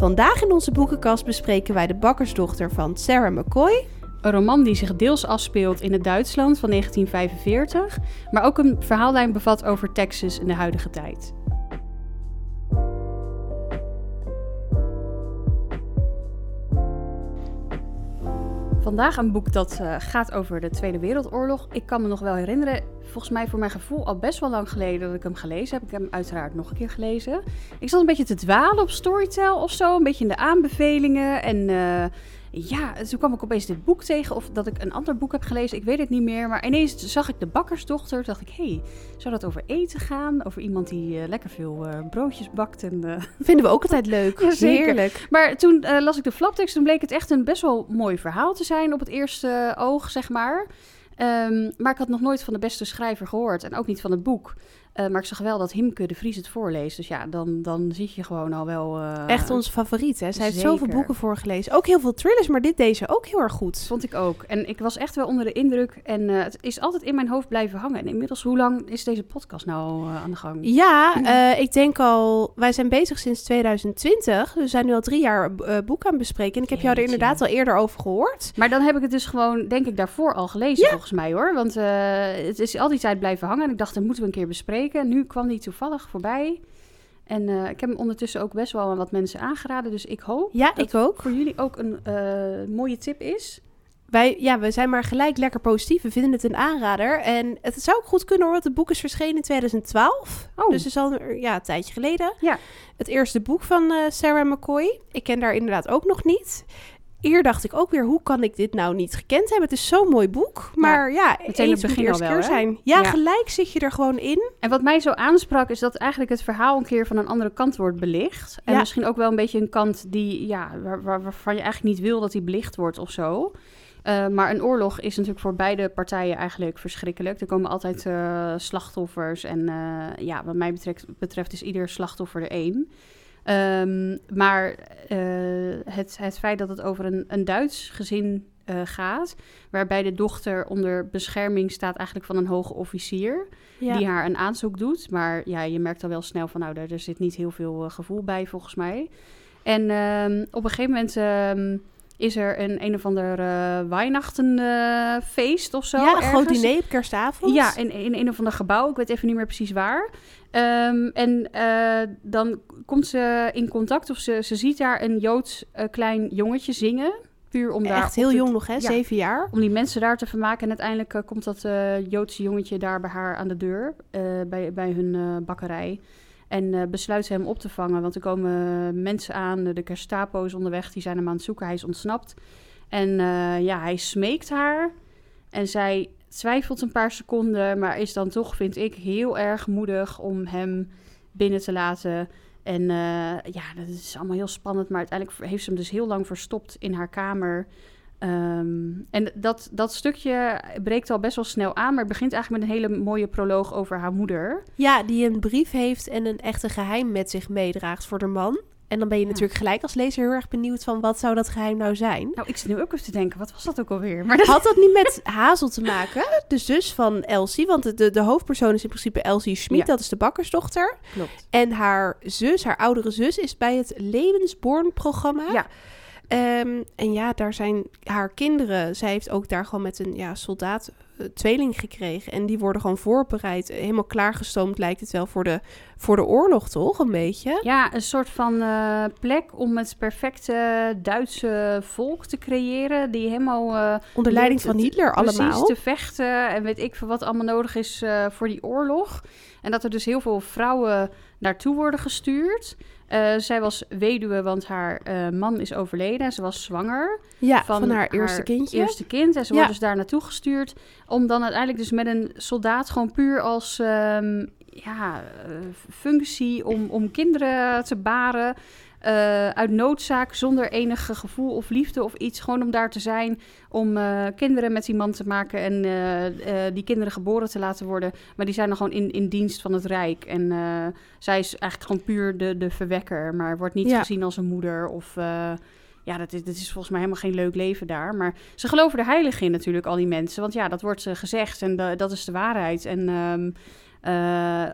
Vandaag in onze boekenkast bespreken wij de bakkersdochter van Sarah McCoy. Een roman die zich deels afspeelt in het Duitsland van 1945, maar ook een verhaallijn bevat over Texas in de huidige tijd. Vandaag een boek dat uh, gaat over de Tweede Wereldoorlog. Ik kan me nog wel herinneren, volgens mij voor mijn gevoel al best wel lang geleden dat ik hem gelezen heb. Ik heb hem uiteraard nog een keer gelezen. Ik zat een beetje te dwalen op Storytel of zo, een beetje in de aanbevelingen. En uh, ja, toen kwam ik opeens dit boek tegen. Of dat ik een ander boek heb gelezen. Ik weet het niet meer. Maar ineens zag ik de bakkersdochter. dacht ik, hé, hey, zou dat over eten gaan? Over iemand die uh, lekker veel uh, broodjes bakt. En, uh... Vinden we ook altijd leuk. Ja, zeker. Heerlijk. Maar toen las ik de flaptekst. Toen bleek het echt een best wel mooi verhaal te zijn. Op het eerste oog, zeg maar. Um, maar ik had nog nooit van de beste schrijver gehoord. En ook niet van het boek. Uh, maar ik zag wel dat Himke de Vries het voorleest. Dus ja, dan, dan zie je gewoon al wel... Uh, Echt onze favoriet, hè? Zij heeft zoveel boeken voorgelezen. Ook heel veel thrillers, maar dit deze ook heel erg goed. Vond ik ook. En ik was echt wel onder de indruk. En uh, het is altijd in mijn hoofd blijven hangen. En inmiddels, hoe lang is deze podcast nou aan de gang? Ja, ik denk al... Wij zijn bezig sinds 2020. We zijn nu al drie jaar boek aan het bespreken. En ik heb jou er inderdaad al eerder over gehoord. Maar dan heb ik het dus gewoon, denk ik, daarvoor al gelezen, ja. volgens mij, hoor. Want het is al die tijd blijven hangen. En ik dacht, dat moeten we een keer bespreken. Nu kwam die toevallig voorbij. En uh, ik heb hem ondertussen ook best wel aan wat mensen aangeraden. Dus ik hoop ja, dat ik ook. voor jullie ook een uh, mooie tip is. Wij, ja, we zijn maar gelijk lekker positief. We vinden het een aanrader. En het zou ook goed kunnen hoor, want het boek is verschenen in 2012. Oh. Dus het is al ja, een tijdje geleden. Ja. Het eerste boek van uh, Sarah McCoy. Ik ken daar inderdaad ook nog niet. Eer dacht ik ook weer, hoe kan ik dit nou niet gekend hebben? Het is zo'n mooi boek. Maar ja, ja meteen het begin eerste al wel, keer zijn. Ja, ja, gelijk zit je er gewoon in. En wat mij zo aansprak, is dat eigenlijk het verhaal een keer van een andere kant wordt belicht. En Ja. misschien ook wel een beetje een kant die, ja, waar, waar- waarvan je eigenlijk niet wil dat die belicht wordt of zo. Eh, maar een oorlog is natuurlijk voor beide partijen eigenlijk verschrikkelijk. Er komen altijd eh, slachtoffers. En eh, ja, wat mij betreft, betreft is ieder slachtoffer er één. Ehm, maar eh, het, het feit dat het over een, een Duits gezin eh, gaat, waarbij de dochter onder bescherming staat eigenlijk van een hoge officier, Ja. die haar een aanzoek doet. Maar ja, je merkt al wel snel van, nou, daar, er zit niet heel veel eh, gevoel bij volgens mij. En ehm, op een gegeven moment ehm, is er een een of ander eh Weihnachtenfeest of zo. ja, een groot diner op kerstavond. Ja, in, in een of ander gebouw. Ik weet even niet meer precies waar. Ehm, en eh, dan komt ze in contact of ze, ze ziet daar een Joods eh, klein jongetje zingen. Puur om daar Echt heel te- jong nog, hè? Ja. Zeven jaar. Om die mensen daar te vermaken. En uiteindelijk komt dat Joodse jongetje daar bij haar aan de deur. bij, bij hun bakkerij. En eh, besluit ze hem op te vangen. Want er komen mensen aan. De Gestapo is onderweg. Die zijn hem aan het zoeken. Hij is ontsnapt. En eh, ja, hij smeekt haar. En zij twijfelt een paar seconden. Maar is dan toch, vind ik, heel erg moedig om hem binnen te laten. En eh, ja, dat is allemaal heel spannend. Maar uiteindelijk heeft ze hem dus heel lang verstopt in haar kamer. Ehm, en dat, dat stukje breekt al best wel snel aan. Maar het begint eigenlijk met een hele mooie proloog over haar moeder. Ja, die een brief heeft en een echte geheim met zich meedraagt voor de man. En dan ben je Ja. natuurlijk gelijk als lezer heel erg benieuwd van wat zou dat geheim nou zijn. Nou, ik zit nu ook even te denken, wat was dat ook alweer? Maar dat, Had dat niet met Hazel te maken? De zus van Elsie, want de, de, de hoofdpersoon is in principe Elsie Schmid, Ja. dat is de bakkersdochter. klopt. En haar zus, haar oudere zus, is bij het Levensborn-programma. Ja. Ehm, en ja, daar zijn haar kinderen. Zij heeft ook daar gewoon met een ja, soldaat eh, tweeling gekregen. En die worden gewoon voorbereid. Helemaal klaargestoomd lijkt het wel voor de, voor de oorlog, toch? Een beetje. Ja, een soort van eh, plek om het perfecte Duitse volk te creëren. Die helemaal... eh, Onder leiding van Hitler precies allemaal. te vechten en weet ik veel wat allemaal nodig is eh, voor die oorlog. En dat er dus heel veel vrouwen naartoe worden gestuurd. Eh, zij was weduwe, want haar eh, man is overleden en ze was zwanger. Ja, van, haar eerste kindje. Eerste kind. En ze Ja. wordt dus daar naartoe gestuurd. Om dan uiteindelijk dus met een soldaat gewoon puur als ehm, ja, eh, functie om, om kinderen te baren. Eh, uit noodzaak, zonder enige gevoel of liefde of iets. Gewoon om daar te zijn, om eh, kinderen met die man te maken en eh, die kinderen geboren te laten worden. Maar die zijn dan gewoon in, in dienst van het Rijk. En zij is eigenlijk gewoon puur de, de verwekker, maar wordt niet Ja. gezien als een moeder of... ja, dat is, dat is volgens mij helemaal geen leuk leven daar. Maar ze geloven er heilig in natuurlijk, al die mensen. Want ja, dat wordt ze gezegd en da- dat is de waarheid. En ehm, eh,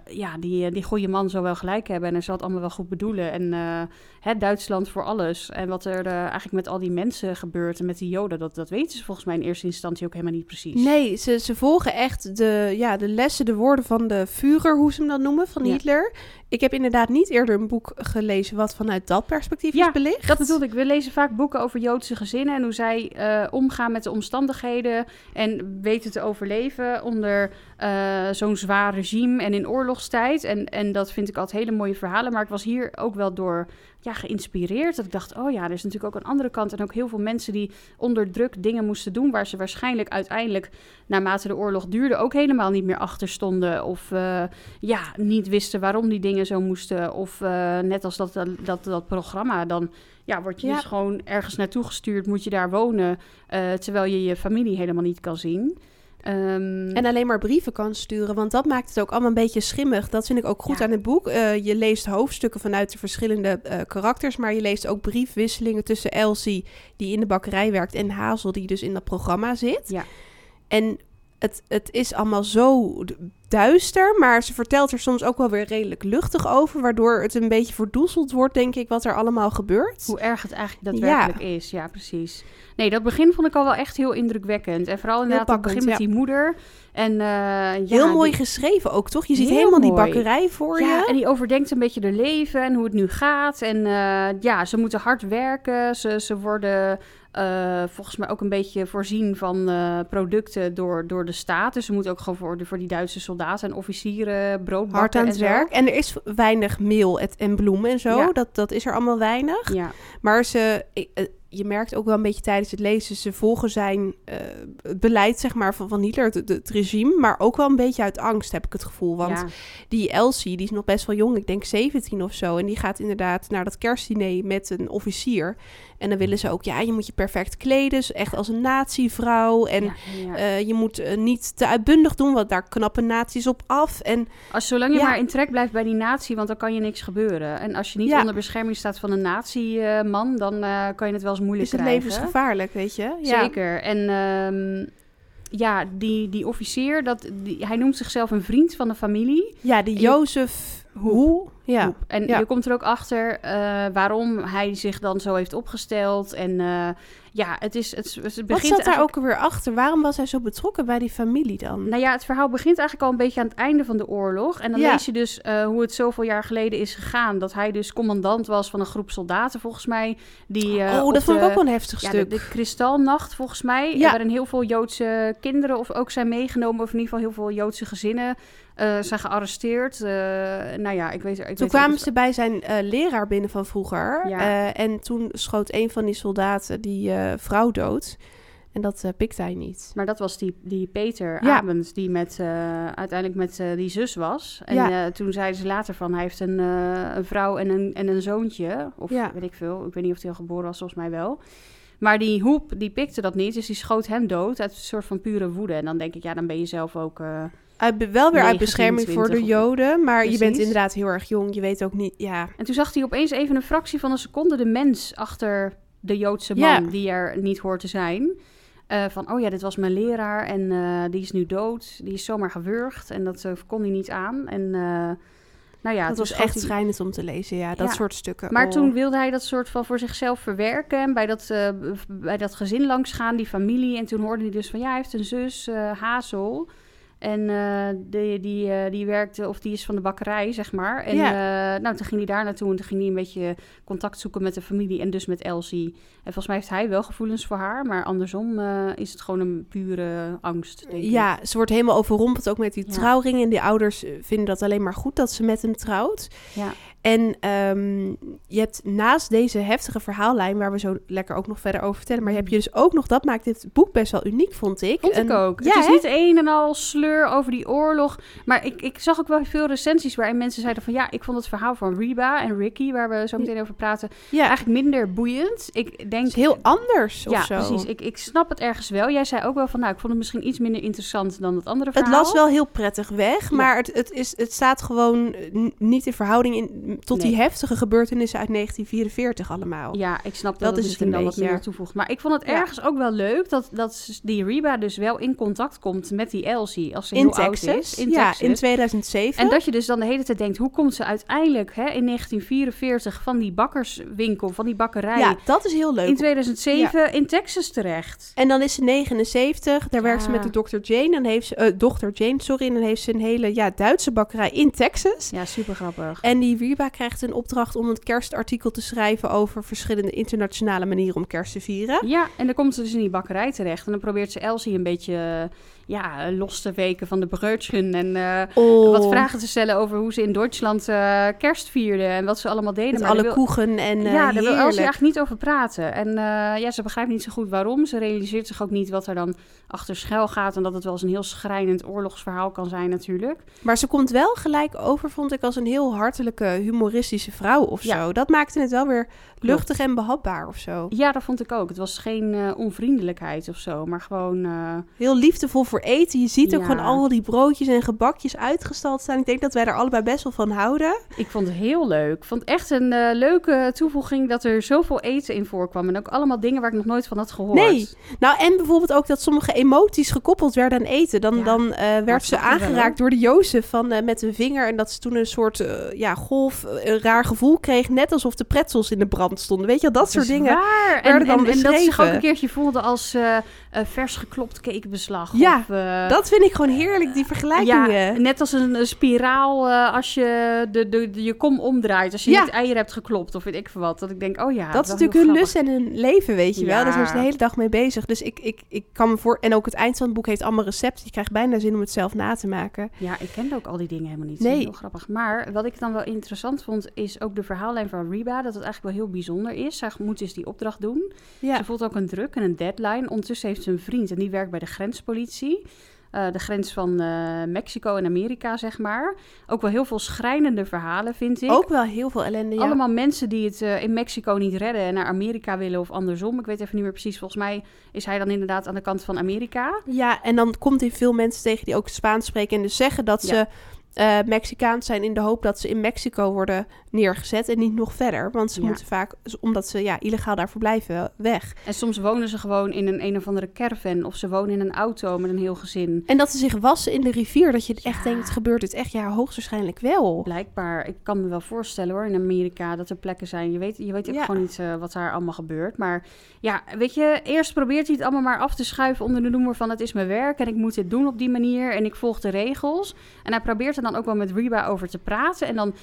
ja, die, die goede man zou wel gelijk hebben en hij zal het allemaal wel goed bedoelen. En uh, hè, Duitsland voor alles. En wat er uh, eigenlijk met al die mensen gebeurt en met die Joden, dat, dat weten ze volgens mij in eerste instantie ook helemaal niet precies. Nee, ze, ze volgen echt de, ja, de lessen, de woorden van de Führer, hoe ze hem dan noemen, van Ja. Hitler. Ik heb inderdaad niet eerder een boek gelezen wat vanuit dat perspectief Ja, is belicht. Dat bedoel ik. We lezen vaak boeken over Joodse gezinnen en hoe zij eh, omgaan met de omstandigheden en weten te overleven onder eh, zo'n zwaar regime en in oorlogstijd. En, en dat vind ik altijd hele mooie verhalen. Maar ik was hier ook wel door ja, geïnspireerd. Dat ik dacht, oh ja, er is natuurlijk ook een andere kant. En ook heel veel mensen die onder druk dingen moesten doen... waar ze waarschijnlijk uiteindelijk, naarmate de oorlog duurde... ook helemaal niet meer achter stonden. Of uh, ja, niet wisten waarom die dingen zo moesten. Of uh, net als dat, dat, dat programma, dan ja, word je Ja. dus gewoon ergens naartoe gestuurd... moet je daar wonen, uh, terwijl je je familie helemaal niet kan zien... Um, En alleen maar brieven kan sturen, want dat maakt het ook allemaal een beetje schimmig. Dat vind ik ook goed Ja. aan het boek. Uh, je leest hoofdstukken vanuit de verschillende uh, karakters, maar je leest ook briefwisselingen tussen Elsie, die in de bakkerij werkt, en Hazel, die dus in dat programma zit. Ja. En het, het is allemaal zo duister, maar ze vertelt er soms ook wel weer redelijk luchtig over, waardoor het een beetje verdoezeld wordt, denk ik, wat er allemaal gebeurt. Hoe erg het eigenlijk daadwerkelijk ja. is, ja, precies. Nee, dat begin vond ik al wel echt heel indrukwekkend. En vooral inderdaad het begin ja. met die moeder. En, uh, ja, heel mooi die... geschreven ook, toch? Je ziet Heel helemaal die bakkerij voor ja, je. en die overdenkt een beetje haar leven en hoe het nu gaat. En uh, ja, ze moeten hard werken. Ze, ze worden uh, volgens mij ook een beetje voorzien van uh, producten door, door de staat. Dus ze moeten ook gewoon voor, de, voor die Duitse soldaten en officieren brood bakken Hard aan en het zo. werk. En er is weinig meel et- en bloemen en zo. Ja. Dat, dat is er allemaal weinig. Ja. Maar ze, eh, je merkt ook wel een beetje tijdens het lezen, ze volgen zijn eh, het beleid zeg maar, van, van Hitler, het, het, regime, maar ook wel een beetje uit angst heb ik het gevoel. Want ja. die Elsie, die is nog best wel jong, ik denk 17 of zo, en die gaat inderdaad naar dat kerstdiner met een officier. En dan willen ze ook, ja, je moet je perfect kleden, dus echt als een natievrouw. En Ja, ja. eh, je moet eh, niet te uitbundig doen, want daar knappen nazi's op af. En Als, zolang je maar in trek blijft bij die natie, want dan kan je niks gebeuren. En als je niet onder bescherming staat van een nazi-man, dan kan je het wel eens moeilijk is het krijgen. levensgevaarlijk, weet je? Ja. Zeker. En ehm, ja, die, die officier, dat, die, hij noemt zichzelf een vriend van de familie. Ja, die Jozef Hoe. Ja. En Ja. je komt er ook achter eh, waarom hij zich dan zo heeft opgesteld. En eh, ja, het is het, het begint Wat zat daar ook alweer achter? Waarom was hij zo betrokken bij die familie dan? Nou ja, het verhaal begint eigenlijk al een beetje aan het einde van de oorlog. En dan Ja. lees je dus eh, hoe het zoveel jaar geleden is gegaan. Dat hij dus commandant was van een groep soldaten, volgens mij. Die, eh, oh, dat vond ik ook wel een heftig Ja, de, stuk. de Kristalnacht, volgens mij. Ja. Waarin heel veel Joodse kinderen of ook zijn meegenomen. Of in ieder geval heel veel Joodse gezinnen eh, zijn gearresteerd. Eh, nou ja, ik weet ik Toen kwamen ze bij zijn eh, leraar binnen van vroeger. Ja. En toen schoot een van die soldaten die vrouw dood. En dat pikte hij niet. Maar dat was die, die Peter Ja. Abend, die met, uiteindelijk met die zus was. En Ja. toen zeiden ze later van, hij heeft een, een vrouw en een, en een zoontje. Of Ja. weet ik veel, ik weet niet of hij al geboren was, volgens mij wel. Maar die hoep, die pikte dat niet, dus die schoot hem dood uit een soort van pure woede. En dan denk ik, ja, dan ben je zelf ook... Uit, wel weer uit 19, bescherming voor de 20 of- Joden. Maar je bent inderdaad heel erg jong. Je weet ook niet... Ja, En toen zag hij opeens even een fractie van een seconde de mens achter de Joodse man Ja. die er niet hoort te zijn. Eh, van, oh ja, dit was mijn leraar en eh, die is nu dood. Die is zomaar gewurgd en dat eh, kon hij niet aan. En nou ja, dat was echt schrijnend om te lezen. Ja, dat Ja. soort stukken. Maar Oh. toen wilde hij dat soort van voor zichzelf verwerken. En bij dat, bij dat gezin langs gaan, die familie. En toen hoorde hij dus van, ja, hij heeft een zus, Hazel. En eh, die, die, eh, die werkte, of die is van de bakkerij, zeg maar. En eh, nou, toen ging hij daar naartoe en toen ging hij een beetje contact zoeken met de familie en dus met Elsie. En volgens mij heeft hij wel gevoelens voor haar, maar andersom is het gewoon een pure angst, denk ik. Ja, ze wordt helemaal overrompeld ook met die Ja. trouwring. En die ouders vinden dat alleen maar goed dat ze met hem trouwt. Ja. En ehm, je hebt naast deze heftige verhaallijn, waar we zo lekker ook nog verder over vertellen, maar je heb je dus ook nog, dat maakt dit boek best wel uniek, vond ik. Vond ik Een- ook. Ja, het is hè? niet een en al sleur over die oorlog. Maar ik, ik zag ook wel veel recensies waarin mensen zeiden van... ja, ik vond het verhaal van Reba en Ricky, waar we zo meteen over praten... Ja, eigenlijk minder boeiend. Ik denk... het is heel anders ja, of zo. precies. Ik, ik snap het ergens wel. Jij zei ook wel van, nou, ik vond het misschien iets minder interessant dan het andere Het verhaal. las wel heel prettig weg, Ja. maar het, het, is, het staat gewoon eh, niet in verhouding in, tot die heftige gebeurtenissen uit 1944 allemaal. Ja, ik snap dat, Dat dat is dan wat meer toevoegt. Maar ik vond het Ja. ergens ook wel leuk dat, dat die Reba dus wel in contact komt met die Elsie als ze in heel Texas. oud is. In ja, Texas. in 2007. En dat je dus dan de hele tijd denkt, hoe komt ze uiteindelijk hè, in 1944 van die bakkerswinkel, van die bakkerij, ja, dat is heel leuk. in 2007 in Texas terecht? En dan is ze 79, daar werkt ze met de Dr. Jane. Dan heeft ze, eh, dochter Jane, sorry. En dan heeft ze een hele ja, Duitse bakkerij in Texas. Ja, super grappig. En die Reba krijgt een opdracht om een kerstartikel te schrijven over verschillende internationale manieren om kerst te vieren. Ja, en dan komt ze dus in die bakkerij terecht. En dan probeert ze Elsie een beetje eh, ja, los te weken van de breutschen. En eh, Oh, wat vragen te stellen over hoe ze in Duitsland eh, kerst vierden. En wat ze allemaal deden. Met Maar alle wil- koegen en eh ja, daar wil Elsie eigenlijk niet over praten. En eh, ja, ze begrijpt niet zo goed waarom. Ze realiseert zich ook niet wat er dan achter schuil gaat. En dat het wel eens een heel schrijnend oorlogsverhaal kan zijn natuurlijk. Maar ze komt wel gelijk over, vond ik, als een heel hartelijke, humoristische vrouw of Ja. zo. Dat maakte het wel weer luchtig en behapbaar of zo. Ja, dat vond ik ook. Het was geen eh, onvriendelijkheid of zo. Maar gewoon... eh, Heel liefdevol voor eten. Je ziet ook Ja. gewoon al die broodjes en gebakjes uitgestald staan. Ik denk dat wij er allebei best wel van houden. Ik vond het heel leuk. Ik vond het echt een eh, leuke toevoeging dat er zoveel eten in voorkwam. En ook allemaal dingen waar ik nog nooit van had gehoord. Nee. Nou, en bijvoorbeeld ook dat sommige emoties gekoppeld werden aan eten. Dan, Ja, dan eh, werd ze aangeraakt door de Jozef van, eh, met een vinger. En dat ze toen een soort ja, golf, een raar gevoel kreeg. Net alsof de pretzels in de brand stonden. Weet je wel, dat soort dingen. Waar. En, en, en dat ze zich ook een keertje voelde als vers geklopt cakebeslag. Ja, Dat vind ik gewoon heerlijk, die vergelijkingen. Ja, net als een, een spiraal eh, als je de, de, de- je kom omdraait. Als je Ja. niet eieren hebt geklopt of weet ik veel wat. Dat ik denk, oh ja. dat is natuurlijk hun lust en hun leven, weet je wel. Daar zijn ze de hele dag mee bezig. Dus ik, ik, ik kan me voor... En ook het eind van het boek heeft allemaal recepten. Je krijgt bijna zin om het zelf na te maken. Ja, ik kende ook al die dingen helemaal niet. Nee. Heel grappig. Maar wat ik dan wel interessant vond, is ook de verhaallijn van Reba. Dat het eigenlijk wel heel bijzonder is. Zij moet dus die opdracht doen. Ja. Ze voelt ook een druk en een deadline. Ondertussen heeft ze een vriend en die werkt bij de grenspolitie. Eh, de grens van eh, Mexico en Amerika, zeg maar. Ook wel heel veel schrijnende verhalen, vind ik. Ook wel heel veel ellende, ja. Allemaal mensen die het eh, in Mexico niet redden en naar Amerika willen of andersom. Ik weet even niet meer precies. Volgens mij is hij dan inderdaad aan de kant van Amerika. Ja, en dan komt hij veel mensen tegen die ook Spaans spreken en dus zeggen dat Ja. ze eh, Mexicaans zijn in de hoop dat ze in Mexico worden neergezet en niet nog verder. Want ze Ja. moeten vaak, omdat ze ja, illegaal daar verblijven, weg. En soms wonen ze gewoon in een een of andere caravan. Of ze wonen in een auto met een heel gezin. En dat ze zich wassen in de rivier, dat je echt denkt, gebeurt dit echt? Ja, hoogstwaarschijnlijk wel. Blijkbaar, ik kan me wel voorstellen hoor, in Amerika dat er plekken zijn. Je weet, je weet ook Ja. gewoon niet eh, wat daar allemaal gebeurt. Maar ja, weet je, eerst probeert hij het allemaal maar af te schuiven onder de noemer van het is mijn werk en ik moet dit doen op die manier en ik volg de regels. En hij probeert er dan ook wel met Reba over te praten. En dan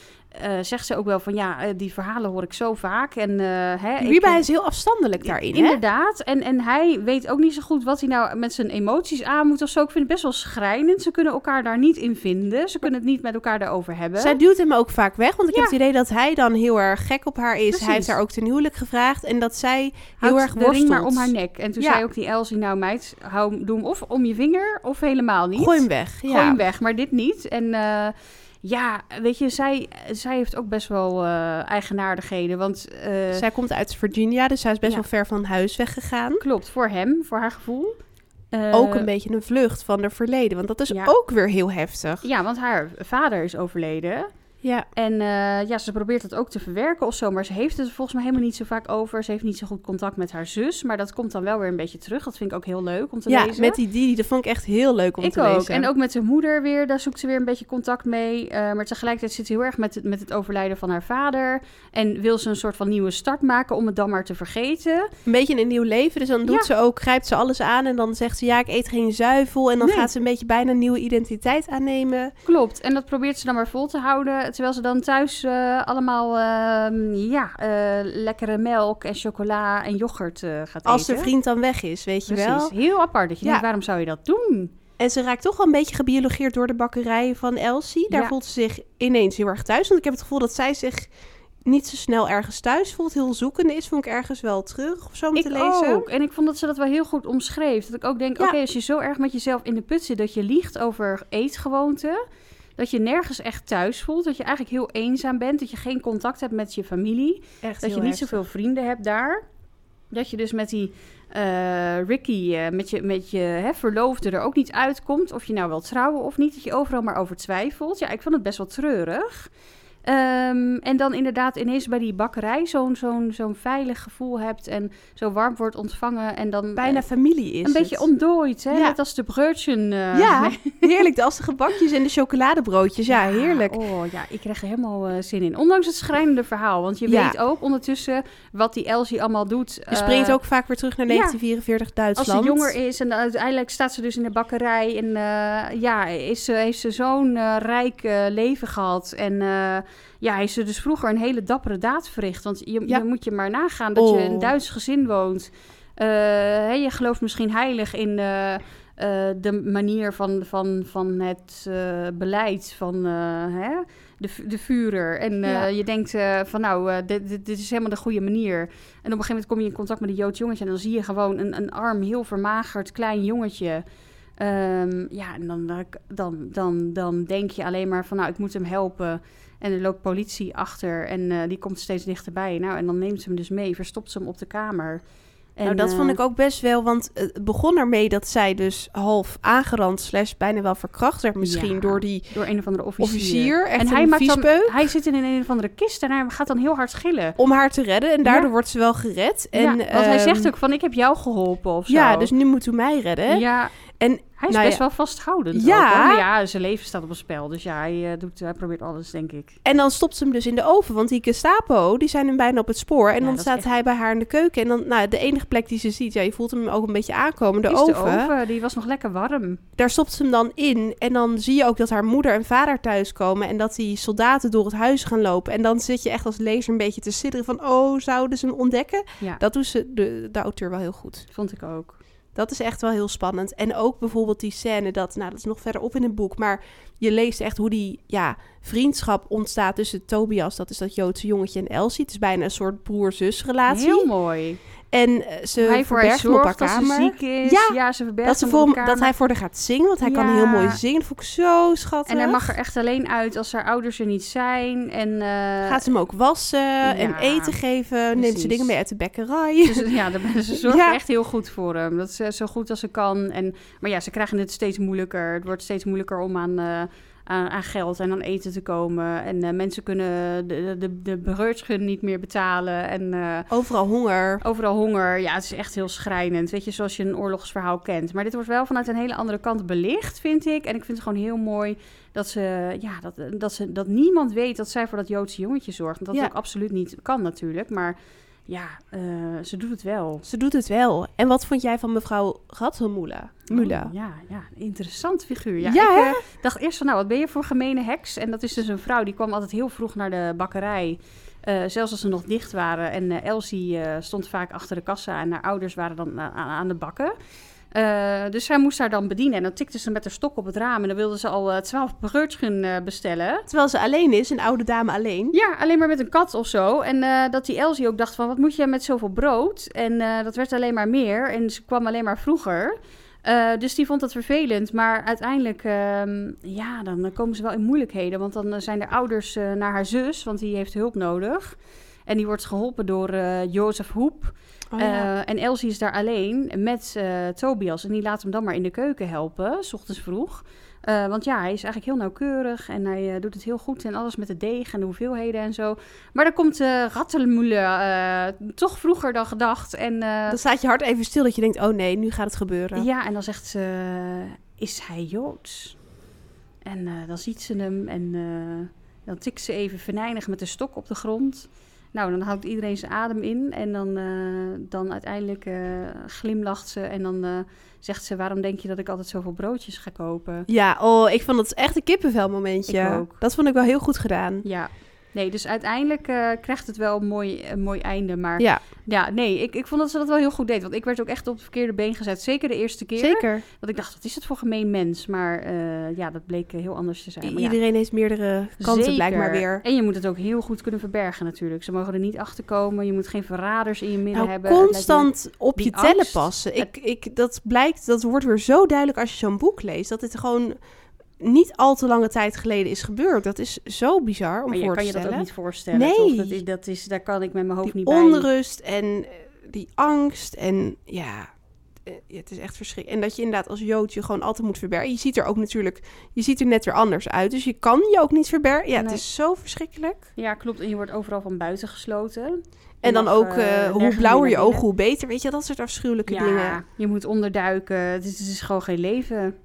eh, zegt ze ook wel van ja, eh, die verhalen hoor ik zo vaak. En, eh, hè, ik- is heel afstandelijk daarin, hè? Inderdaad. En, en hij weet ook niet zo goed wat hij nou met zijn emoties aan moet of zo. Ik vind het best wel schrijnend. Ze kunnen elkaar daar niet in vinden. Ze kunnen het niet met elkaar daarover hebben. Zij duwt hem ook vaak weg, want ik heb het idee dat hij dan heel erg gek op haar is. Precies. Hij heeft haar ook ten huwelijk gevraagd en dat zij heel erg worstelt. maar om haar nek. En toen Ja. zei ook die Elsie, nou meid, hou, doe hem of om je vinger of helemaal niet. Gooi hem weg. Gooi ja. hem weg, maar dit niet. En ja, weet je, zij, zij heeft ook best wel eh, eigenaardigheden. Want eh, Zij komt uit Virginia, dus zij is best Ja. wel ver van huis weggegaan. klopt, voor hem, voor haar gevoel. Eh, ook een beetje een vlucht van haar verleden, want dat is ja. ook weer heel heftig. Ja, want haar vader is overleden. Ja, En eh, ja, ze probeert dat ook te verwerken of zo. Maar ze heeft het er volgens mij helemaal niet zo vaak over. Ze heeft niet zo goed contact met haar zus. Maar dat komt dan wel weer een beetje terug. Dat vind ik ook heel leuk om te ja lezen. met die Didi, dat vond ik echt heel leuk om ik te ook. lezen. En ook met zijn moeder weer. Daar zoekt ze weer een beetje contact mee. Eh, maar tegelijkertijd zit ze heel erg met het, met het overlijden van haar vader. En wil ze een soort van nieuwe start maken om het dan maar te vergeten. Een beetje een nieuw leven, dus dan doet Ja. ze ook, grijpt ze alles aan en dan zegt ze ja, ik eet geen zuivel. En dan Nee. gaat ze een beetje bijna een nieuwe identiteit aannemen. Klopt. En dat probeert ze dan maar vol te houden. Terwijl ze dan thuis eh, allemaal ehm, ja, eh, lekkere melk en chocola en yoghurt eh, gaat Als eten. de vriend dan weg is, weet je Precies. wel. Heel apart. Dat je Ja. denkt, waarom zou je dat doen? En ze raakt toch wel een beetje gebiologeerd door de bakkerij van Elsie. Daar Ja. voelt ze zich ineens heel erg thuis. Want ik heb het gevoel dat zij zich niet zo snel ergens thuis voelt. Heel zoekende is, vond ik ergens wel terug of zo om Ik te lezen. ook. En ik vond dat ze dat wel heel goed omschreef. Dat ik ook denk, Ja. oké, als je zo erg met jezelf in de put zit... dat je liegt over eetgewoonten... dat je nergens echt thuis voelt... dat je eigenlijk heel eenzaam bent... dat je geen contact hebt met je familie... Echt dat je niet heftig. zoveel vrienden hebt daar... dat je dus met die eh, Ricky, eh, met je, met je hè, verloofde er ook niet uitkomt... of je nou wil trouwen of niet... dat je overal maar over twijfelt. Ja, ik vond het best wel treurig... Ehm, en dan inderdaad ineens bij die bakkerij zo'n zo'n zo'n veilig gevoel hebt en zo warm wordt ontvangen en dan Bijna eh, familie is een het. beetje ontdooid, hè? Ja. Net als de broodjen. eh, Ja, heerlijk. Als de gebakjes en de chocoladebroodjes. Ja, heerlijk. Oh ja, ik krijg er helemaal eh, zin in. Ondanks het schrijnende verhaal. Want je Ja. weet ook ondertussen wat die Elsie allemaal doet. Je springt ook vaak weer terug naar ja. 1944 als Duitsland. ze jonger is en uiteindelijk staat ze dus in de bakkerij. En ja, is ze, heeft ze zo'n rijk leven gehad. En ja, heeft ze dus vroeger een hele dappere daad verricht. Want je, Ja. je moet je maar nagaan dat je in Oh. een Duits gezin woont. Eh, je gelooft misschien heilig in eh, eh, de manier van, van, van het beleid van hè, de, de Führer. En Ja. je denkt van nou, dit, dit, dit is helemaal de goede manier. En op een gegeven moment kom je in contact met een Joods jongetje... en dan zie je gewoon een, een arm, heel vermagerd, klein jongetje... Ehm, ja, en dan, dan, dan, dan denk je alleen maar van, nou, ik moet hem helpen. En er loopt politie achter en eh, die komt steeds dichterbij. Nou, en dan neemt ze hem dus mee, verstopt ze hem op de kamer. En, nou, dat eh, vond ik ook best wel, want het begon ermee dat zij dus half aangerand slash bijna wel verkracht werd misschien Ja, door die Door een of andere officier. officier. Echt en hij, maakt dan, hij zit in een of andere kist en hij gaat dan heel hard gillen. Om haar te redden en daardoor Ja. wordt ze wel gered. En, ja, want hij ehm, zegt ook van, ik heb jou geholpen of zo. Ja, dus nu moet u mij redden. Ja, En hij is nou best ja, wel vasthoudend. Ja. ook, ja, zijn leven staat op het spel. Dus ja, hij, eh, doet, hij probeert alles, denk ik. En dan stopt ze hem dus in de oven, want die Gestapo, die zijn hem bijna op het spoor. En Ja, dan staat echt- hij bij haar in de keuken. En dan, nou, de enige plek die ze ziet, ja, je voelt hem ook een beetje aankomen, de oven. de oven, die was nog lekker warm. Daar stopt ze hem dan in. En dan zie je ook dat haar moeder en vader thuiskomen. En dat die soldaten door het huis gaan lopen. En dan zit je echt als lezer een beetje te sidderen van, oh, zouden ze hem ontdekken? Ja, Dat doet ze, de, de auteur wel heel goed. vond ik ook. Dat is echt wel heel spannend. En ook bijvoorbeeld die scène dat, nou dat is nog verderop in het boek, maar je leest echt hoe die ja, vriendschap ontstaat tussen Tobias, dat is dat Joodse jongetje, en Elsie. Het is bijna een soort broer-zus relatie. Heel mooi. En eh, ze hij verbergt hem op haar dat ze kamer. ziek is. Ja, Ja, ze verbergt Dat, ze hem voor op hem- dat kamer. hij voor haar gaat zingen, want hij kan Ja. heel mooi zingen. Dat vond ik zo schattig. En hij mag er echt alleen uit als haar ouders er niet zijn. En, eh, Gaat ze hem ook wassen en ja, eten geven. Neemt ze dingen mee uit de bekkerij. Dus, ja, de- ze zorgt Ja. echt heel goed voor hem. Dat is eh, zo goed als ze kan. En, maar ja, ze krijgen het steeds moeilijker. Het wordt steeds moeilijker om aan, eh, aan, aan geld en aan eten te komen. En eh, mensen kunnen de, de, de niet meer betalen. En eh, Overal honger. overal honger. Ja, het is echt heel schrijnend. Weet je, zoals je een oorlogsverhaal kent. Maar dit wordt wel vanuit een hele andere kant belicht, vind ik. En ik vind het gewoon heel mooi dat ze, ja, dat, dat ze, dat niemand weet dat zij voor dat Joodse jongetje zorgt. Dat Ja. ook absoluut niet kan natuurlijk. Maar ja, eh, ze doet het wel. Ze doet het wel. En wat vond jij van mevrouw Rattelmoela? Oh, ja, ja, interessant figuur. Ja, Ja, ik eh, dacht eerst van, nou, wat ben je voor gemene heks? En dat is dus een vrouw, die kwam altijd heel vroeg naar de bakkerij. Eh, zelfs als ze nog dicht waren. En Elsie stond vaak achter de kassa en haar ouders waren dan aan, aan de bakken. Eh, dus zij moest haar dan bedienen. En dan tikte ze met haar stok op het raam. En dan wilde ze al eh, twaalf eh, bestellen. Terwijl ze alleen is, een oude dame alleen. Ja, alleen maar met een kat of zo. En dat die Elsie ook dacht van, wat moet je met zoveel brood? En dat werd alleen maar meer. En ze kwam alleen maar vroeger. Dus die vond dat vervelend. Maar uiteindelijk, ehm, ja, dan komen ze wel in moeilijkheden. Want dan zijn de ouders naar haar zus, want die heeft hulp nodig. En die wordt geholpen door eh Jozef Hoep. Oh, ja. Eh, en Elsie is daar alleen met eh, Tobias. En die laat hem dan maar in de keuken helpen, s ochtends vroeg. Eh, want ja, hij is eigenlijk heel nauwkeurig en hij doet het heel goed en alles met de deeg en de hoeveelheden en zo. Maar dan komt uh, Rattelmoele toch vroeger dan gedacht. En, dan staat je hart even stil dat je denkt, oh nee, nu gaat het gebeuren. ja, en dan zegt ze, is hij Joods? En dan ziet ze hem en dan tikt ze even venijnig met de stok op de grond. Nou, dan houdt iedereen zijn adem in en dan, uh, dan uiteindelijk uh, glimlacht ze en dan uh, zegt ze... waarom denk je dat ik altijd zoveel broodjes ga kopen? Ja, oh, ik vond het echt een kippenvel momentje. Ik ook. Dat vond ik wel heel goed gedaan. Ja, nee, dus uiteindelijk uh, krijgt het wel een mooi, een mooi einde. Maar ja, ja nee, ik, ik vond dat ze dat wel heel goed deed. Want ik werd ook echt op het verkeerde been gezet. Zeker de eerste keer. Zeker. Dat ik dacht, wat is het voor gemeen mens? Maar uh, ja, dat bleek heel anders te zijn. Maar Iedereen ja, heeft meerdere kanten zeker. blijkbaar weer. En je moet het ook heel goed kunnen verbergen natuurlijk. Ze mogen er niet achter komen. Je moet geen verraders in je midden nou, hebben. constant op je tellen passen. Ik, ik, dat blijkt, dat wordt weer zo duidelijk als je zo'n boek leest. Dat het gewoon niet al te lange tijd geleden is gebeurd. Dat is zo bizar om maar je voor kan te je dat stellen. ook niet voorstellen. Nee. Toch? Dat is, dat is, daar kan ik met mijn hoofd die niet bij. onrust en eh, die angst en ja, eh, het is echt verschrikkelijk. En dat je inderdaad als Jood je gewoon altijd moet verbergen. Je ziet er ook natuurlijk, je ziet er net weer anders uit. Dus je kan je ook niet verbergen. Ja, het is zo verschrikkelijk. Ja, klopt. En je wordt overal van buiten gesloten. En dan ook, eh, hoe blauwer je ogen, hoe beter. Weet je, dat soort afschuwelijke Ja, dingen. je moet onderduiken. Het is, het is gewoon geen leven.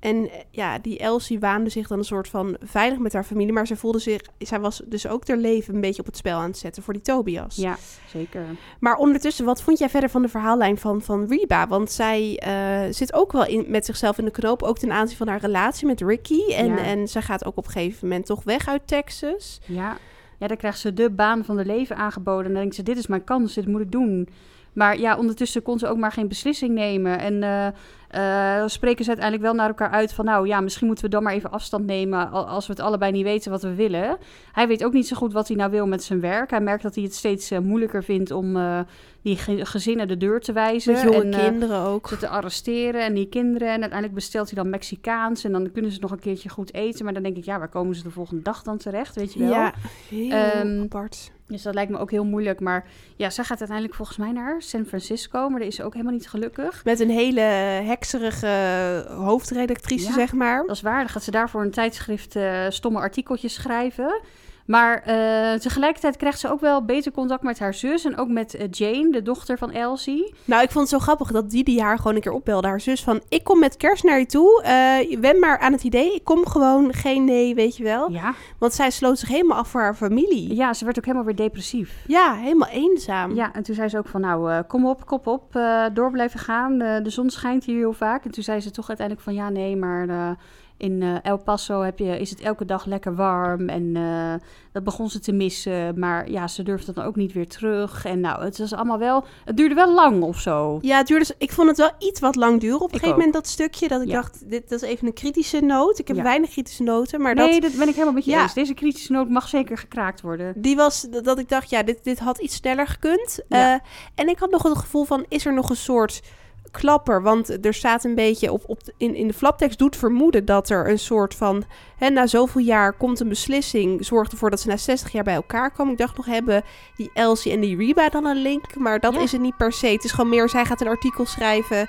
En eh, ja, die Elsie waande zich dan een soort van veilig met haar familie. Maar ze voelde zich, zij was dus ook haar leven een beetje op het spel aan het zetten voor die Tobias. Ja, zeker. Maar ondertussen, wat vond jij verder van de verhaallijn van, van Reba? Want zij eh, zit ook wel in, met zichzelf in de knoop, ook ten aanzien van haar relatie met Ricky. En, Ja. en zij gaat ook op een gegeven moment toch weg uit Texas. Ja. ja, dan krijgt ze de baan van de leven aangeboden. En dan denkt ze, dit is mijn kans, dit moet ik doen. Maar ja, ondertussen kon ze ook maar geen beslissing nemen. En eh, eh, dan spreken ze uiteindelijk wel naar elkaar uit van... nou ja, misschien moeten we dan maar even afstand nemen... al- als we het allebei niet weten wat we willen. Hij weet ook niet zo goed wat hij nou wil met zijn werk. Hij merkt dat hij het steeds eh, moeilijker vindt om eh, die ge- gezinnen de deur te wijzen. En, eh, kinderen ook. ze te arresteren en die kinderen. En uiteindelijk bestelt hij dan Mexicaans. En dan kunnen ze nog een keertje goed eten. Maar dan denk ik, ja, waar komen ze de volgende dag dan terecht? Weet je wel? Ja, heel Ehm, apart. Dus dat lijkt me ook heel moeilijk. Maar ja, zij gaat uiteindelijk volgens mij naar San Francisco. Maar daar is ze ook helemaal niet gelukkig. Met een hele hekserige hoofdredactrice, Ja. zeg maar. Dat is waar. Dan gaat ze daarvoor een tijdschrift eh, stomme artikeltjes schrijven. Maar eh, tegelijkertijd krijgt ze ook wel beter contact met haar zus. En ook met eh, Jane, de dochter van Elsie. Nou, ik vond het zo grappig dat Didi haar gewoon een keer opbelde. Haar zus van, ik kom met kerst naar je toe. Eh wen maar aan het idee. Ik kom gewoon, geen nee, weet je wel. Ja. Want zij sloot zich helemaal af voor haar familie. ja, ze werd ook helemaal weer depressief. Ja, helemaal eenzaam. Ja, en toen zei ze ook van, nou, kom op, kop op, door blijven gaan. De zon schijnt hier heel vaak. En toen zei ze toch uiteindelijk van, ja, nee, maar in eh, El Paso heb je, is het elke dag lekker warm. En eh, dat begon ze te missen. Maar ja, ze durfde dan ook niet weer terug. En nou, het was allemaal wel, het duurde wel lang of zo. Ja, het duurde, ik vond het wel iets wat lang duren op een Ik gegeven ook. moment, dat stukje. Dat ik Ja. dacht, dit dat is even een kritische noot. Ik heb Ja. weinig kritische noten, maar nee, dat, dat ben ik helemaal met je Ja. eens. Deze kritische noot mag zeker gekraakt worden. die was dat, ik dacht, ja, dit, dit had iets sneller gekund. Eh, en ik had nog het gevoel van, is er nog een soort klapper? Want er staat een beetje op, op in, in de flaptekst doet vermoeden dat er een soort van, hè, na zoveel jaar komt een beslissing, zorgt ervoor dat ze na 60 jaar bij elkaar komen. Ik dacht nog, hebben die Elsie en die Reba dan een link? Maar dat Ja. is het niet per se. Het is gewoon meer, zij gaat een artikel schrijven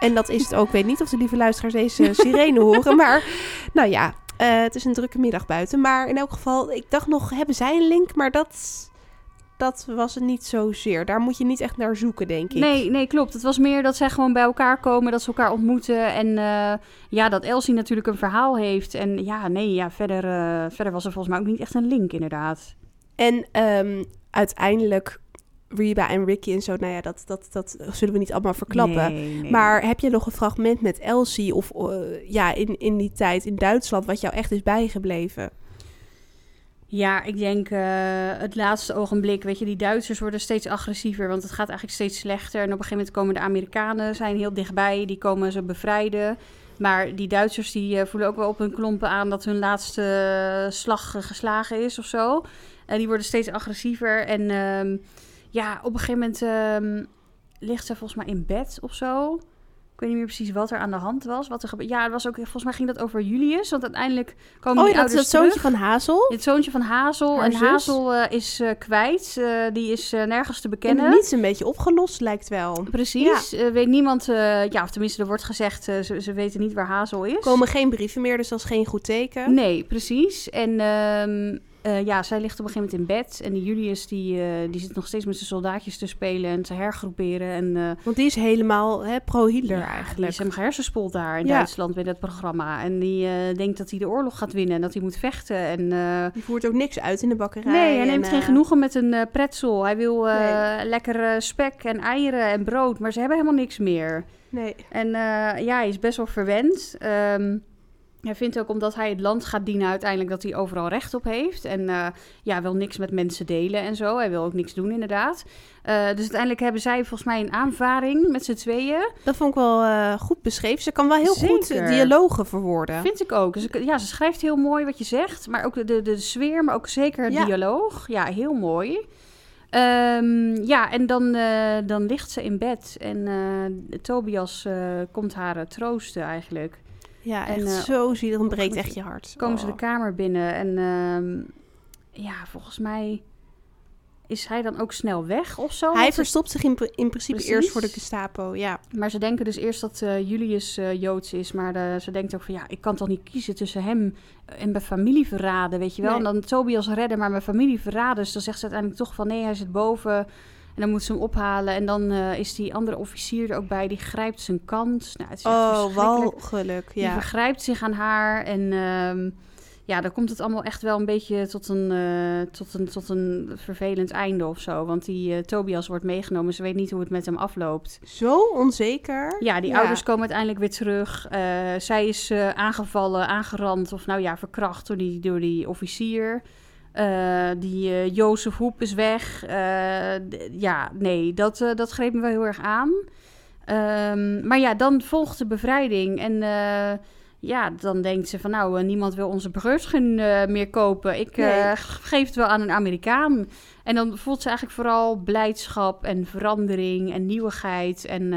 en dat is het ook. Ik weet niet of de lieve luisteraars deze sirene horen, maar nou ja, eh, het is een drukke middag buiten. Maar in elk geval, ik dacht nog, hebben zij een link? Maar dat, dat was het niet zozeer. Daar moet je niet echt naar zoeken, denk ik. Nee, nee, klopt. Het was meer dat zij gewoon bij elkaar komen, dat ze elkaar ontmoeten. En eh, ja, dat Elsie natuurlijk een verhaal heeft. En ja, nee, ja, verder, eh, verder was er volgens mij ook niet echt een link, inderdaad. En ehm, uiteindelijk, Reba en Ricky en zo, nou ja, dat, dat, dat zullen we niet allemaal verklappen. Nee, nee. Maar heb je nog een fragment met Elsie of eh, ja, in, in die tijd in Duitsland, wat jou echt is bijgebleven? Ja, ik denk eh, het laatste ogenblik, weet je, die Duitsers worden steeds agressiever, want het gaat eigenlijk steeds slechter. En op een gegeven moment komen de Amerikanen, zijn heel dichtbij, die komen ze bevrijden. Maar die Duitsers die eh, voelen ook wel op hun klompen aan dat hun laatste eh, slag geslagen is of zo. En die worden steeds agressiever. En ehm, ja, op een gegeven moment ehm, ligt ze volgens mij in bed of zo. Ik weet niet meer precies wat er aan de hand was. Wat er gebe- ja, het was ook, volgens mij ging dat over Julius. Want uiteindelijk komen Oh die ja, dat is dat zoontje van Hazel. Het zoontje van Hazel. Haar en zus. Hazel eh, is eh, kwijt. Eh, die is nergens te En bekennen. niets een beetje opgelost, lijkt wel. Precies. Weet niemand, ja, of tenminste, er wordt gezegd, ze, ze weten niet waar Hazel is. Er komen geen brieven meer, dus dat is geen goed teken. Nee, precies. En eh, ja, zij ligt op een gegeven moment in bed. En die Julius, die, eh, die zit nog steeds met zijn soldaatjes te spelen en te hergroeperen. En eh, Want die is helemaal pro-Hitler ja, Die eigenlijk. is helemaal gehersenspoeld daar in Ja. Duitsland bij dat programma. En die denkt dat hij de oorlog gaat winnen en dat hij moet vechten. En Die voert ook niks uit in de bakkerij. Nee, hij en, neemt geen genoegen met een pretzel. Hij wil eh, lekker spek en eieren en brood, maar ze hebben helemaal niks meer. Nee. En ja, hij is best wel verwend. Ehm, hij vindt ook omdat hij het land gaat dienen uiteindelijk dat hij overal recht op heeft. En eh, ja, wil niks met mensen delen en zo. Hij wil ook niks doen inderdaad. Eh, dus uiteindelijk hebben zij volgens mij een aanvaring met z'n tweeën. Dat vond ik wel eh, goed beschreven. Ze kan wel heel goed Zeker. eh, dialogen verwoorden. Vind ik ook. Dus ja, ze schrijft heel mooi wat je zegt. Maar ook de, de, de sfeer, maar ook zeker het Ja. dialoog. Ja, heel mooi. Ehm, ja, en dan, dan ligt ze in bed. En Tobias komt haar troosten eigenlijk. Ja, En, echt eh, zo zielig. Dan breekt echt je hart. Komen ze Oh. de kamer binnen en ehm, ja, volgens mij... is hij dan ook snel weg of zo? Hij verstopt zich in, in principe Precies. eerst voor de Gestapo, ja. Maar ze denken dus eerst dat eh, Julius eh, Joods is. Maar ze denkt ook van ja, ik kan toch niet kiezen tussen hem en mijn familie verraden, weet je wel. Nee. En dan Tobias redden, maar mijn familie verraden. Dus dan zegt ze uiteindelijk toch van nee, hij zit boven. En dan moet ze hem ophalen. En dan eh, is die andere officier er ook bij, die grijpt zijn kans. Nou, het is Oh, verschrikkelijk. walgelijk, Die ja. vergrijpt zich aan haar. En ehm, ja, dan komt het allemaal echt wel een beetje tot een, eh, tot een, tot een vervelend einde of zo. Want die eh, Tobias wordt meegenomen. Ze weet niet hoe het met hem afloopt. Zo onzeker. Ja, die ouders komen uiteindelijk weer terug. Zij is aangevallen, aangerand of nou ja, verkracht door die, door die officier. Eh, die eh, Jozef Hoep is weg. Eh, ja, nee, dat, dat greep me wel heel erg aan. Ehm, maar ja, dan volgt de bevrijding. En ja, dan denkt ze van nou, niemand wil onze eh, meer kopen. Ik Nee. geef het wel aan een Amerikaan. En dan voelt ze eigenlijk vooral blijdschap en verandering en nieuwigheid. En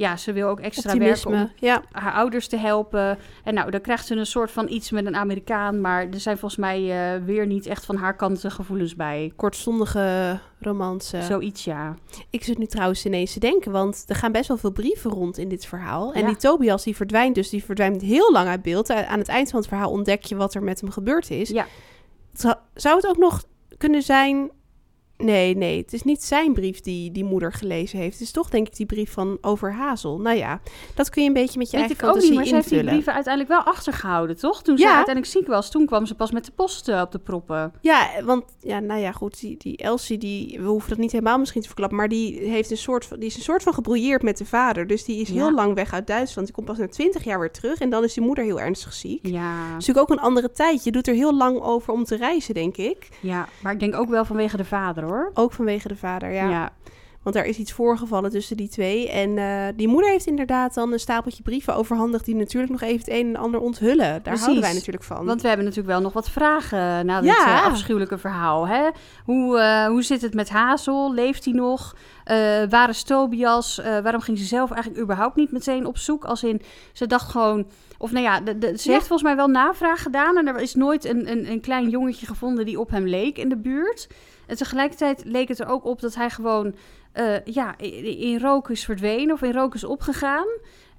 ja, ze wil ook extra werken om Optimisme, ja. haar ouders te helpen. En nou, dan krijgt ze een soort van iets met een Amerikaan. Maar er zijn volgens mij eh, weer niet echt van haar kant de gevoelens bij. Kortstondige romance. Zoiets, ja. Ik zit nu trouwens ineens te denken, want er gaan best wel veel brieven rond in dit verhaal. En Ja. die Tobias die verdwijnt dus, die verdwijnt heel lang uit beeld. A- Aan het eind van het verhaal ontdek je wat er met hem gebeurd is. Ja. Zou het ook nog kunnen zijn... Nee, nee, het is niet zijn brief die die moeder gelezen heeft. Het is toch denk ik die brief van over Hazel. Nou ja, dat kun je een beetje met je Weet eigen fantasie maar ze heeft die invullen. brieven uiteindelijk wel achtergehouden, toch? Toen ze uiteindelijk ziek was, toen kwam ze pas met de post eh, op de proppen. Ja, want ja, nou ja, goed, die, die Elsie, die, we hoeven dat niet helemaal misschien te verklappen, maar die, heeft een soort van, die is een soort van gebrouilleerd met de vader. Dus die is Ja. heel lang weg uit Duitsland. Die komt pas na twintig jaar weer terug en dan is die moeder heel ernstig ziek. Ja, Het is natuurlijk ook een andere tijd. Je doet er heel lang over om te reizen, denk ik. ja, maar ik denk ook wel vanwege de vader, hoor. Ook vanwege de vader, ja. ja. Want daar is iets voorgevallen tussen die twee. En eh, die moeder heeft inderdaad dan een stapeltje brieven overhandigd... die natuurlijk nog even het een en ander onthullen. Daar Precies. houden wij natuurlijk van. Want we hebben natuurlijk wel nog wat vragen na dit Ja. eh, afschuwelijke verhaal. Hè? Hoe, eh, hoe zit het met Hazel? Leeft hij nog? Eh, waar is Tobias? Eh, waarom ging ze zelf eigenlijk überhaupt niet meteen op zoek? Als in, ze dacht gewoon... Of nou ja, de, de- ze Ja. heeft volgens mij wel navraag gedaan... en er is nooit een, een, een klein jongetje gevonden die op hem leek in de buurt. En tegelijkertijd leek het er ook op dat hij gewoon... eh, ja, in, in rook is verdwenen of in rook is opgegaan.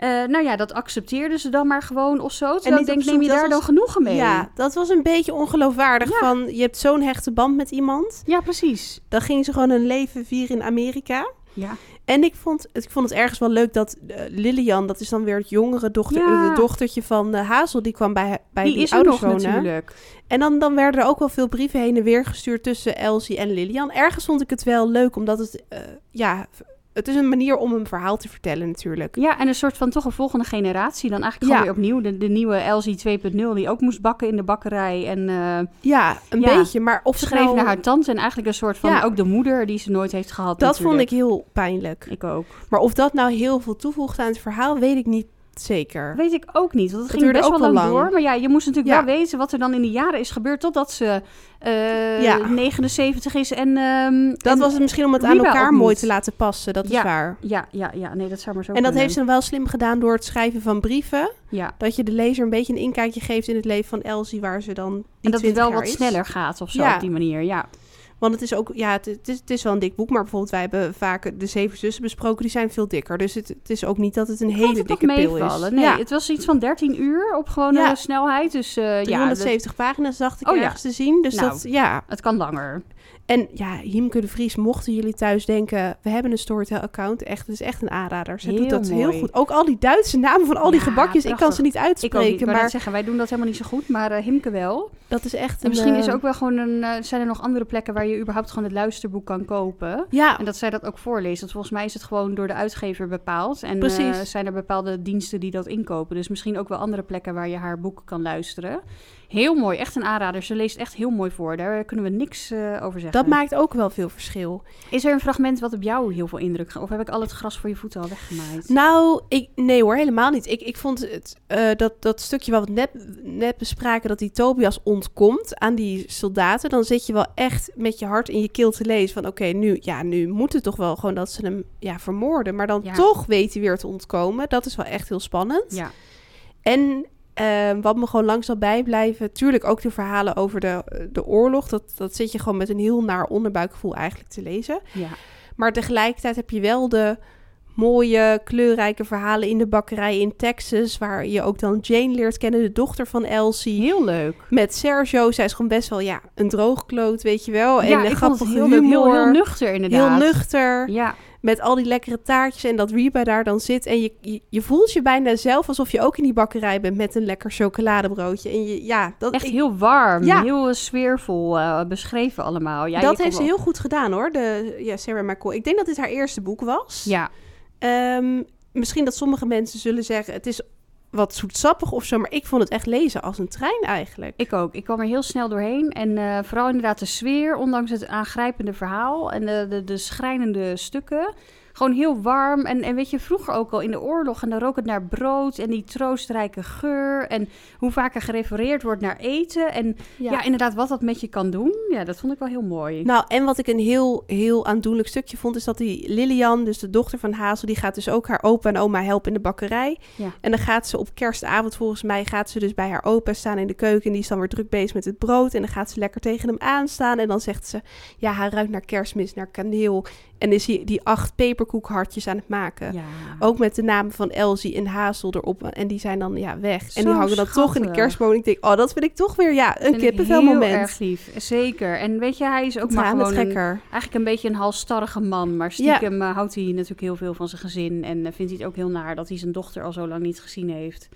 Eh, nou ja, dat accepteerde ze dan maar gewoon of zo. Terwijl ik denk, neem je daar dan genoegen mee? Ja, dat was een beetje ongeloofwaardig. Ja. Van, je hebt zo'n hechte band met iemand... Ja, precies. Dan ging ze gewoon een leven vieren in Amerika. Ja, En ik vond, ik vond het ergens wel leuk dat eh, Lilian, dat is dan weer het jongere dochter, Ja. de dochtertje van eh, Hazel, die kwam bij, bij die, die, is er ouders nog wonen. natuurlijk. En dan, dan werden er ook wel veel brieven heen en weer gestuurd tussen Elsie en Lilian. Ergens vond ik het wel leuk, omdat het, eh, ja, het is een manier om een verhaal te vertellen natuurlijk. Ja, en een soort van toch een volgende generatie. Dan eigenlijk Ja. gewoon weer opnieuw. De, de nieuwe LZ 2.0 die ook moest bakken in de bakkerij. En eh Ja, een Ja. beetje, maar of ze schreef nou- naar haar tante en eigenlijk een soort van Ja. ook de moeder die ze nooit heeft gehad Dat vond ik heel pijnlijk. Ik ook. Maar of dat nou heel veel toevoegt aan het verhaal, weet ik niet zeker. Weet ik ook niet, want het Het ging best wel lang, lang. door. Maar ja, je moest natuurlijk Ja. wel weten wat er dan in de jaren is gebeurd... totdat ze eh, Ja. 79 is en... ehm, Dat en- was het misschien om het aan elkaar mooi te laten passen, dat is Ja. waar. Ja, ja, ja, nee, dat zou maar zo En dat kunnen. heeft ze dan wel slim gedaan door het schrijven van brieven. Ja, Dat je de lezer een beetje een inkijkje geeft in het leven van Elsie, waar ze dan en dat het 20 wel wat is. sneller gaat of zo op die manier, ja. Want het is ook, ja, het, het is, het is wel een dik boek, maar bijvoorbeeld wij hebben vaak de Zeven Zussen besproken, die zijn veel dikker. Dus het, het is ook niet dat het een hele dikke pil is. Nee, ja, het was iets van 13 uur op gewone Ja. snelheid. Dus eh, ja, dat- 370 pagina's dacht ik Oh ja. ergens te zien. Dus Nou. dat, ja. het kan langer. En ja, Hiemke de Vries, mochten jullie thuis denken, we hebben een Storytel-account. Echt, het is echt een aanrader. Ze Heel doet dat heel goed. Ook al die Duitse namen van al die Ja, gebakjes, ik kan ze niet Ik uitspreken. niet. Maar maar net zeggen, wij doen dat helemaal niet zo goed, maar eh, Himke wel. dat is echt En een... misschien is eh, er ook wel gewoon een, eh, zijn er nog andere plekken waar je überhaupt gewoon het luisterboek kan kopen. Ja, En dat zij dat ook voorleest. Want volgens mij is het gewoon door de uitgever bepaald. En Precies. zijn er bepaalde diensten die dat inkopen. Dus misschien ook wel andere plekken waar je haar boeken kan luisteren. Heel mooi, echt een aanrader. Ze leest echt heel mooi voor. Daar kunnen we niks eh, over zeggen. dat maakt ook wel veel verschil. Is er een fragment wat op jou heel veel indruk gaat? Of heb ik al het gras voor je voeten al weggemaaid? Nou, ik, nee hoor, helemaal niet. Ik, ik vond het, eh, dat, dat stukje wat we net, net bespraken, dat die Tobias ontkomt aan die soldaten, dan zit je wel echt met je hart in je keel te lezen van oké, nu, ja, nu moet het toch wel gewoon dat ze hem ja, vermoorden. Maar dan Ja. toch weet hij weer te ontkomen. Dat is wel echt heel spannend. Ja, En Ehm, wat me gewoon lang zal bijblijven. Tuurlijk ook de verhalen over de, de oorlog. Dat, dat zit je gewoon met een heel naar onderbuikgevoel eigenlijk te lezen. Ja. Maar tegelijkertijd heb je wel de mooie, kleurrijke verhalen in de bakkerij in Texas. Waar je ook dan Jane leert kennen, de dochter van Elsie. Heel leuk. Met Sergio. Zij is gewoon best wel ja, een droogkloot, weet je wel. ja, en ik vond het grappige heel humor. heel nuchter inderdaad. Heel nuchter. Ja, Met al die lekkere taartjes en dat Reba daar dan zit. En je, je, je voelt je bijna zelf alsof je ook in die bakkerij bent met een lekker chocoladebroodje. En je, ja, dat, echt ik- heel warm. Ja. Heel eh, sfeervol eh, beschreven allemaal. Ja, dat heeft ze heel goed gedaan hoor, de, ja, Sarah McCall. Ik denk dat dit haar eerste boek was. Ja, Ehm, misschien dat sommige mensen zullen zeggen, het is wat zoetsappig of zo. Maar ik vond het echt lezen als een trein eigenlijk. ik ook. Ik kwam er heel snel doorheen. En eh, vooral inderdaad de sfeer, ondanks het aangrijpende verhaal en de, de, de schrijnende stukken. Gewoon heel warm. En, en weet je, vroeger ook al in de oorlog. En dan rook het naar brood en die troostrijke geur. En hoe vaak er gerefereerd wordt naar eten. En ja. inderdaad, wat dat met je kan doen. Ja, dat vond ik wel heel mooi. Nou, en wat ik een heel, heel aandoenlijk stukje vond, is dat die Lilian, dus de dochter van Hazel, die gaat dus ook haar opa en oma helpen in de bakkerij. Ja. En dan gaat ze op kerstavond, volgens mij, gaat ze dus bij haar opa staan in de keuken. En die is dan weer druk bezig met het brood. En dan gaat ze lekker tegen hem aanstaan. En dan zegt ze, ja, hij ruikt naar kerstmis, naar kaneel. En is hij die acht peperkoekhartjes aan het maken. Ja. Ook met de namen van Elsie en Hazel erop. En die zijn dan ja, weg. en die hangen dan toch in de kerstboom. Ik denk, oh, dat vind ik toch weer ja, een kippenvelmoment. Heel erg lief, zeker. En weet je, hij is ook maar gewoon een, eigenlijk een beetje een halstarrige man. Maar stiekem eh, houdt hij natuurlijk heel veel van zijn gezin. En eh, vindt hij het ook heel naar dat hij zijn dochter al zo lang niet gezien heeft.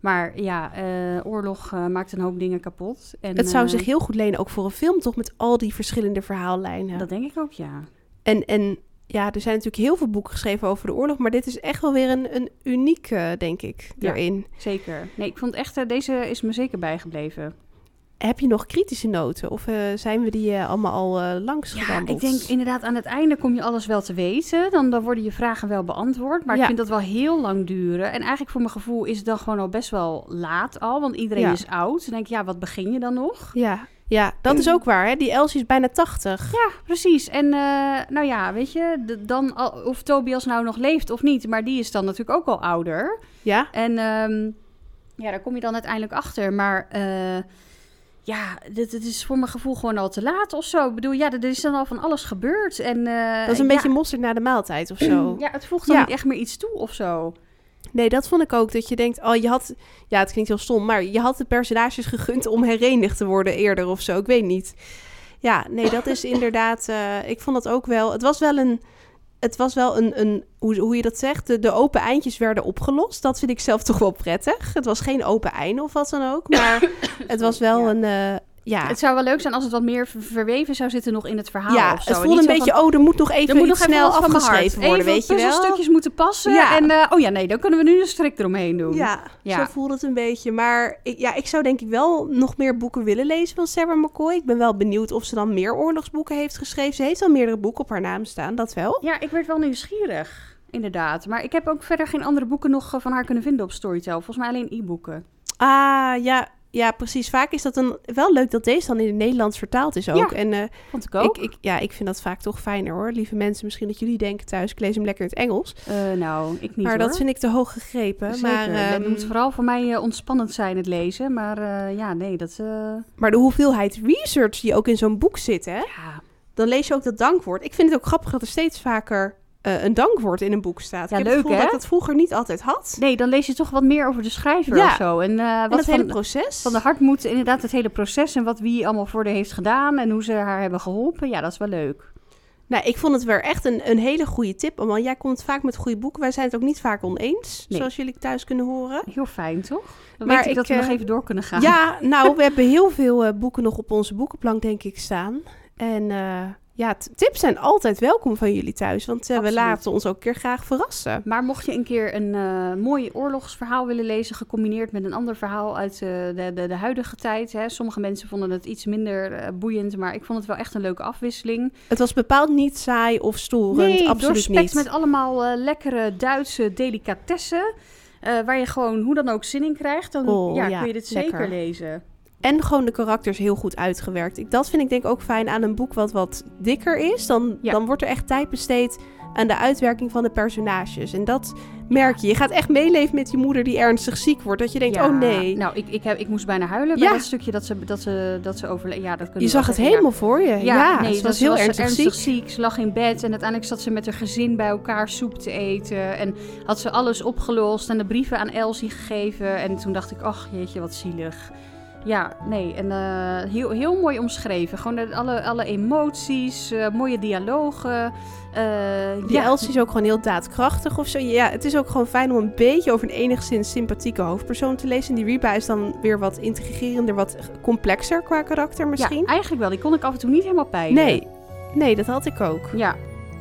Maar ja, eh, oorlog maakt een hoop dingen kapot. En, Het zou zich heel goed lenen, ook voor een film, toch? Met al die verschillende verhaallijnen. Dat denk ik ook, ja. En, en ja, er zijn natuurlijk heel veel boeken geschreven over de oorlog. Maar dit is echt wel weer een, een uniek, denk ik, Ja. erin. Zeker. Nee, ik vond echt, eh, deze is me zeker bijgebleven. Heb je nog kritische noten? Of eh, zijn we die eh, allemaal al eh, langs Ja, ik denk inderdaad aan het einde kom je alles wel te weten. Dan, dan worden je vragen wel beantwoord. Maar Ja. ik vind dat wel heel lang duren. En eigenlijk voor mijn gevoel is het dan gewoon al best wel laat al. Want iedereen Ja. is oud. Dan denk ik, ja, wat begin je dan nog? Ja, ja dat is ook waar. Hè? Die Elsie is bijna 80. Ja, precies. En eh, nou ja, weet je, de- dan al, of Tobias nou nog leeft of niet. Maar die is dan natuurlijk ook al ouder. Ja, En ehm, ja, daar kom je dan uiteindelijk achter. Maar eh, ja, dit, dit is voor mijn gevoel gewoon al te laat of zo. Ik bedoel, ja, er is dan al van alles gebeurd. En, eh, dat is een ja, beetje mosterd na de maaltijd of zo. Ja, het voegt dan Ja. niet echt meer iets toe of zo. Nee, dat vond ik ook. Dat je denkt, oh, je had... Ja, het klinkt heel stom, maar je had de personages gegund om herenigd te worden eerder of zo. Ik weet niet. Ja, nee, dat is inderdaad... eh, ik vond dat ook wel... Het was wel een... Het was wel een... een hoe, hoe je dat zegt? De, de open eindjes werden opgelost. Dat vind ik zelf toch wel prettig. Het was geen open einde of wat dan ook. Maar het was wel Ja. een... eh, ja, Het zou wel leuk zijn als het wat meer ver- verweven zou zitten nog in het verhaal ja of zo. het voelde een beetje... van, oh, er moet nog even moet nog snel afgeschreven worden, Even weet je wel? puzzelstukjes moeten passen. Ja. En eh, oh ja, nee, dan kunnen we nu een strik eromheen doen. Ja, Ja. zo voelde het een beetje. Maar ik, ja, ik zou denk ik wel nog meer boeken willen lezen van Sarah McCoy. Ik ben wel benieuwd of ze dan meer oorlogsboeken heeft geschreven. Ze heeft al meerdere boeken op haar naam staan, dat wel. Ja, ik werd wel nieuwsgierig. Inderdaad. Maar ik heb ook verder geen andere boeken nog eh, van haar kunnen vinden op Storytel. Volgens mij alleen e-boeken. Ah, ja, ja, precies. Vaak is dat een, wel leuk dat deze dan in het Nederlands vertaald is ook. Ja, en Vond ik ook. ik, ik, ja, ik vind dat vaak toch fijner hoor. Lieve mensen, misschien dat jullie denken thuis, ik lees hem lekker in het Engels. Eh, nou, ik niet maar hoor. dat vind ik te hoog gegrepen. Zeker. Maar, het ehm, moet vooral voor mij eh, ontspannend zijn het lezen. Maar ja, nee, dat... maar de hoeveelheid research die ook in zo'n boek zit, hè? ja, dan lees je ook dat dankwoord. Ik vind het ook grappig dat er steeds vaker eh, een dankwoord in een boek staat. Ja, ik heb leuk, het gevoel hè? dat ik dat vroeger niet altijd had. Nee, dan lees je toch wat meer over de schrijver Ja. of zo. En, en wat dat van, hele proces. van de hartmoed, inderdaad het hele proces... en wat wie allemaal voor haar heeft gedaan... en hoe ze haar hebben geholpen. Ja, dat is wel leuk. Nou, ik vond het weer echt een, een hele goede tip. Want jij komt vaak met goede boeken. Wij zijn het ook niet vaak oneens, Nee. zoals jullie thuis kunnen horen. Heel fijn, toch? Dan Maar weet ik, ik, dat we nog eh, even door kunnen gaan. Ja, nou, we hebben heel veel boeken nog op onze boekenplank, denk ik, staan. En ja, tips zijn altijd welkom van jullie thuis. Want eh, we laten ons ook een keer graag verrassen. Maar mocht je een keer een eh, mooi oorlogsverhaal willen lezen, gecombineerd met een ander verhaal uit eh, de, de, de huidige tijd. Hè. Sommige mensen vonden het iets minder boeiend, maar ik vond het wel echt een leuke afwisseling. Het was bepaald niet saai of storend. nee, absoluut niet. met allemaal lekkere Duitse delicatessen. waar je gewoon hoe dan ook zin in krijgt. Dan Oh, ja, ja, kun je dit lekker. zeker lezen. En gewoon de karakters heel goed uitgewerkt. Ik, dat vind ik denk ook fijn aan een boek wat wat dikker is. Dan, Ja. dan wordt er echt tijd besteed aan de uitwerking van de personages. En dat merk je. Je gaat echt meeleven met je moeder die ernstig ziek wordt. Dat je denkt, Ja, oh nee. Nou, ik, ik, heb, ik moest bijna huilen Ja. bij dat stukje dat ze, dat ze, dat ze overleed. Ja, dat je zag het zeggen, helemaal voor je. Ja, nee, ze was heel ernstig, ernstig ziek. ziek. Ze lag in bed en uiteindelijk zat ze met haar gezin bij elkaar soep te eten. En had ze alles opgelost en de brieven aan Elsie gegeven. En toen dacht ik, ach jeetje, wat zielig. Ja, nee, en eh, heel, heel mooi omschreven. Gewoon alle, alle emoties, eh, mooie dialogen. eh, Die ja, Elsie is ook gewoon heel daadkrachtig of zo. Ja, het is ook gewoon fijn om een beetje over een enigszins sympathieke hoofdpersoon te lezen. En die Reba is dan weer wat intrigerender, wat complexer qua karakter misschien. Ja, eigenlijk wel. Die kon ik af en toe niet helemaal peilen. nee, nee, dat had ik ook. Ja,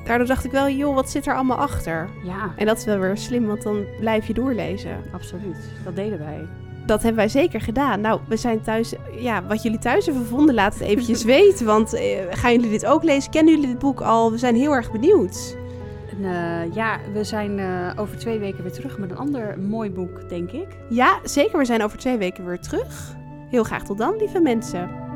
Daardoor dacht ik wel, joh, wat zit er allemaal achter? ja, En dat is wel weer slim, want dan blijf je doorlezen. absoluut. Dat deden wij. Dat hebben wij zeker gedaan. Nou, we zijn thuis. Ja, wat jullie thuis ervan vonden, laat het eventjes weten. Want eh, gaan jullie dit ook lezen? Kennen jullie dit boek al? We zijn heel erg benieuwd. En, eh, ja, we zijn eh, over twee weken weer terug met een ander mooi boek, denk ik. Ja, zeker. We zijn over twee weken weer terug. Heel graag tot dan, lieve mensen.